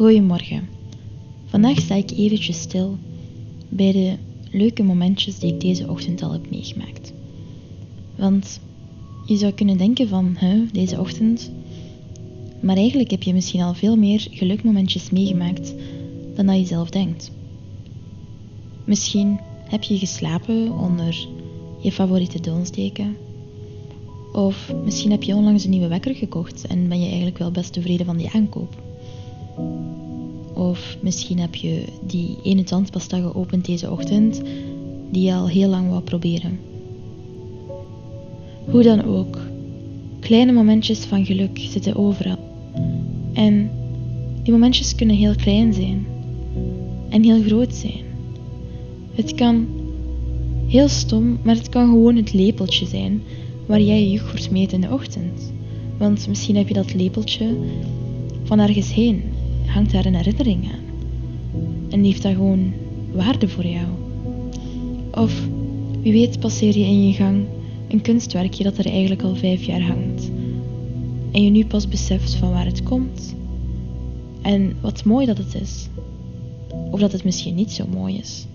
Goedemorgen. Vandaag sta ik eventjes stil bij de leuke momentjes die ik deze ochtend al heb meegemaakt. Want je zou kunnen denken van, hè, deze ochtend, maar eigenlijk heb je misschien al veel meer gelukmomentjes meegemaakt dan dat je zelf denkt. Misschien heb je geslapen onder je favoriete donsdeken. Of misschien heb je onlangs een nieuwe wekker gekocht en ben je eigenlijk wel best tevreden van die aankoop. Of misschien heb je die ene tandpasta geopend deze ochtend die je al heel lang wou proberen. Hoe dan ook, kleine momentjes van geluk zitten overal. En die momentjes kunnen heel klein zijn en heel groot zijn. Het kan heel stom, maar het kan gewoon het lepeltje zijn waar jij je yoghurt meet in de ochtend. Want misschien heb je dat lepeltje van ergens heen, hangt daar een herinnering aan. En heeft dat gewoon waarde voor jou. Of wie weet passeer je in je gang een kunstwerkje dat er eigenlijk al vijf jaar hangt. En je nu pas beseft van waar het komt. En wat mooi dat het is. Of dat het misschien niet zo mooi is.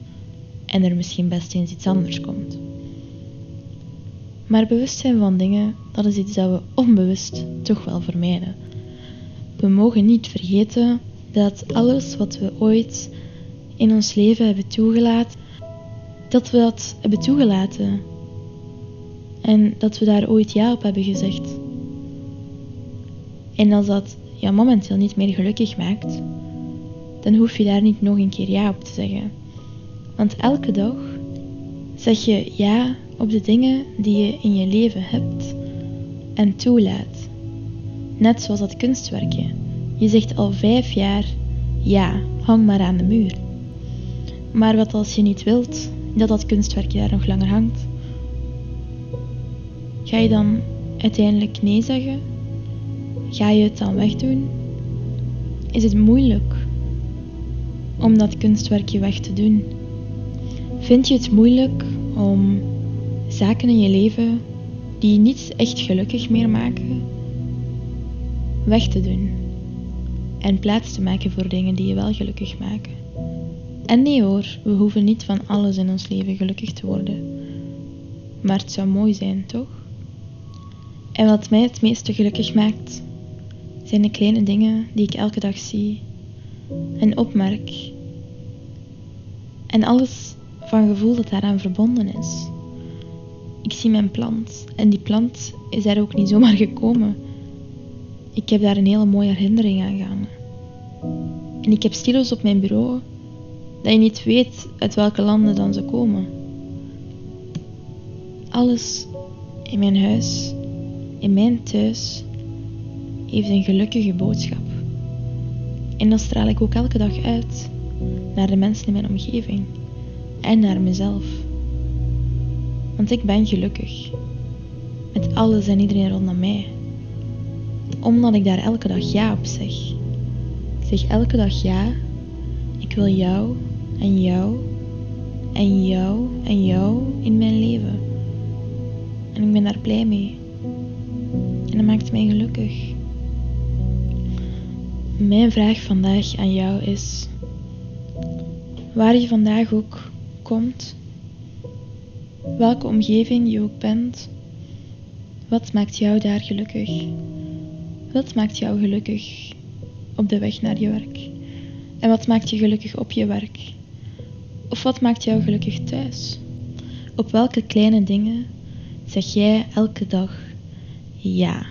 En er misschien best eens iets anders komt. Maar bewustzijn van dingen, dat is iets dat we onbewust toch wel vermijden. We mogen niet vergeten dat alles wat we ooit in ons leven hebben toegelaten, dat we dat hebben toegelaten en dat we daar ooit ja op hebben gezegd. En als dat je momenteel niet meer gelukkig maakt, dan hoef je daar niet nog een keer ja op te zeggen. Want elke dag zeg je ja op de dingen die je in je leven hebt en toelaat. Net zoals dat kunstwerkje. Je zegt al vijf jaar ja, hang maar aan de muur. Maar wat als je niet wilt dat dat kunstwerkje daar nog langer hangt? Ga je dan uiteindelijk nee zeggen? Ga je het dan wegdoen? Is het moeilijk om dat kunstwerkje weg te doen? Vind je het moeilijk om zaken in je leven die je niet echt gelukkig meer maken, weg te doen en plaats te maken voor dingen die je wel gelukkig maken? En nee hoor, we hoeven niet van alles in ons leven gelukkig te worden. Maar het zou mooi zijn, toch? En wat mij het meeste gelukkig maakt, zijn de kleine dingen die ik elke dag zie en opmerk. En alles van gevoel dat daaraan verbonden is. Ik zie mijn plant en die plant is daar ook niet zomaar gekomen. Ik heb daar een hele mooie herinnering aan gehangen. En ik heb stilo's op mijn bureau dat je niet weet uit welke landen dan ze komen. Alles in mijn huis in mijn thuis heeft een gelukkige boodschap. En dat straal ik ook elke dag uit naar de mensen in mijn omgeving en naar mezelf. Want ik ben gelukkig met alles en iedereen rondom mij, omdat ik daar elke dag ja op zeg. Ik zeg elke dag ja, ik wil jou en jou en jou en jou in mijn leven. En ik ben daar blij mee. En dat maakt mij gelukkig. Mijn vraag vandaag aan jou is: waar je vandaag ook komt, welke omgeving je ook bent, wat maakt jou daar gelukkig? Wat maakt jou gelukkig op de weg naar je werk? En wat maakt je gelukkig op je werk? Of wat maakt jou gelukkig thuis? Op welke kleine dingen zeg jij elke dag ja?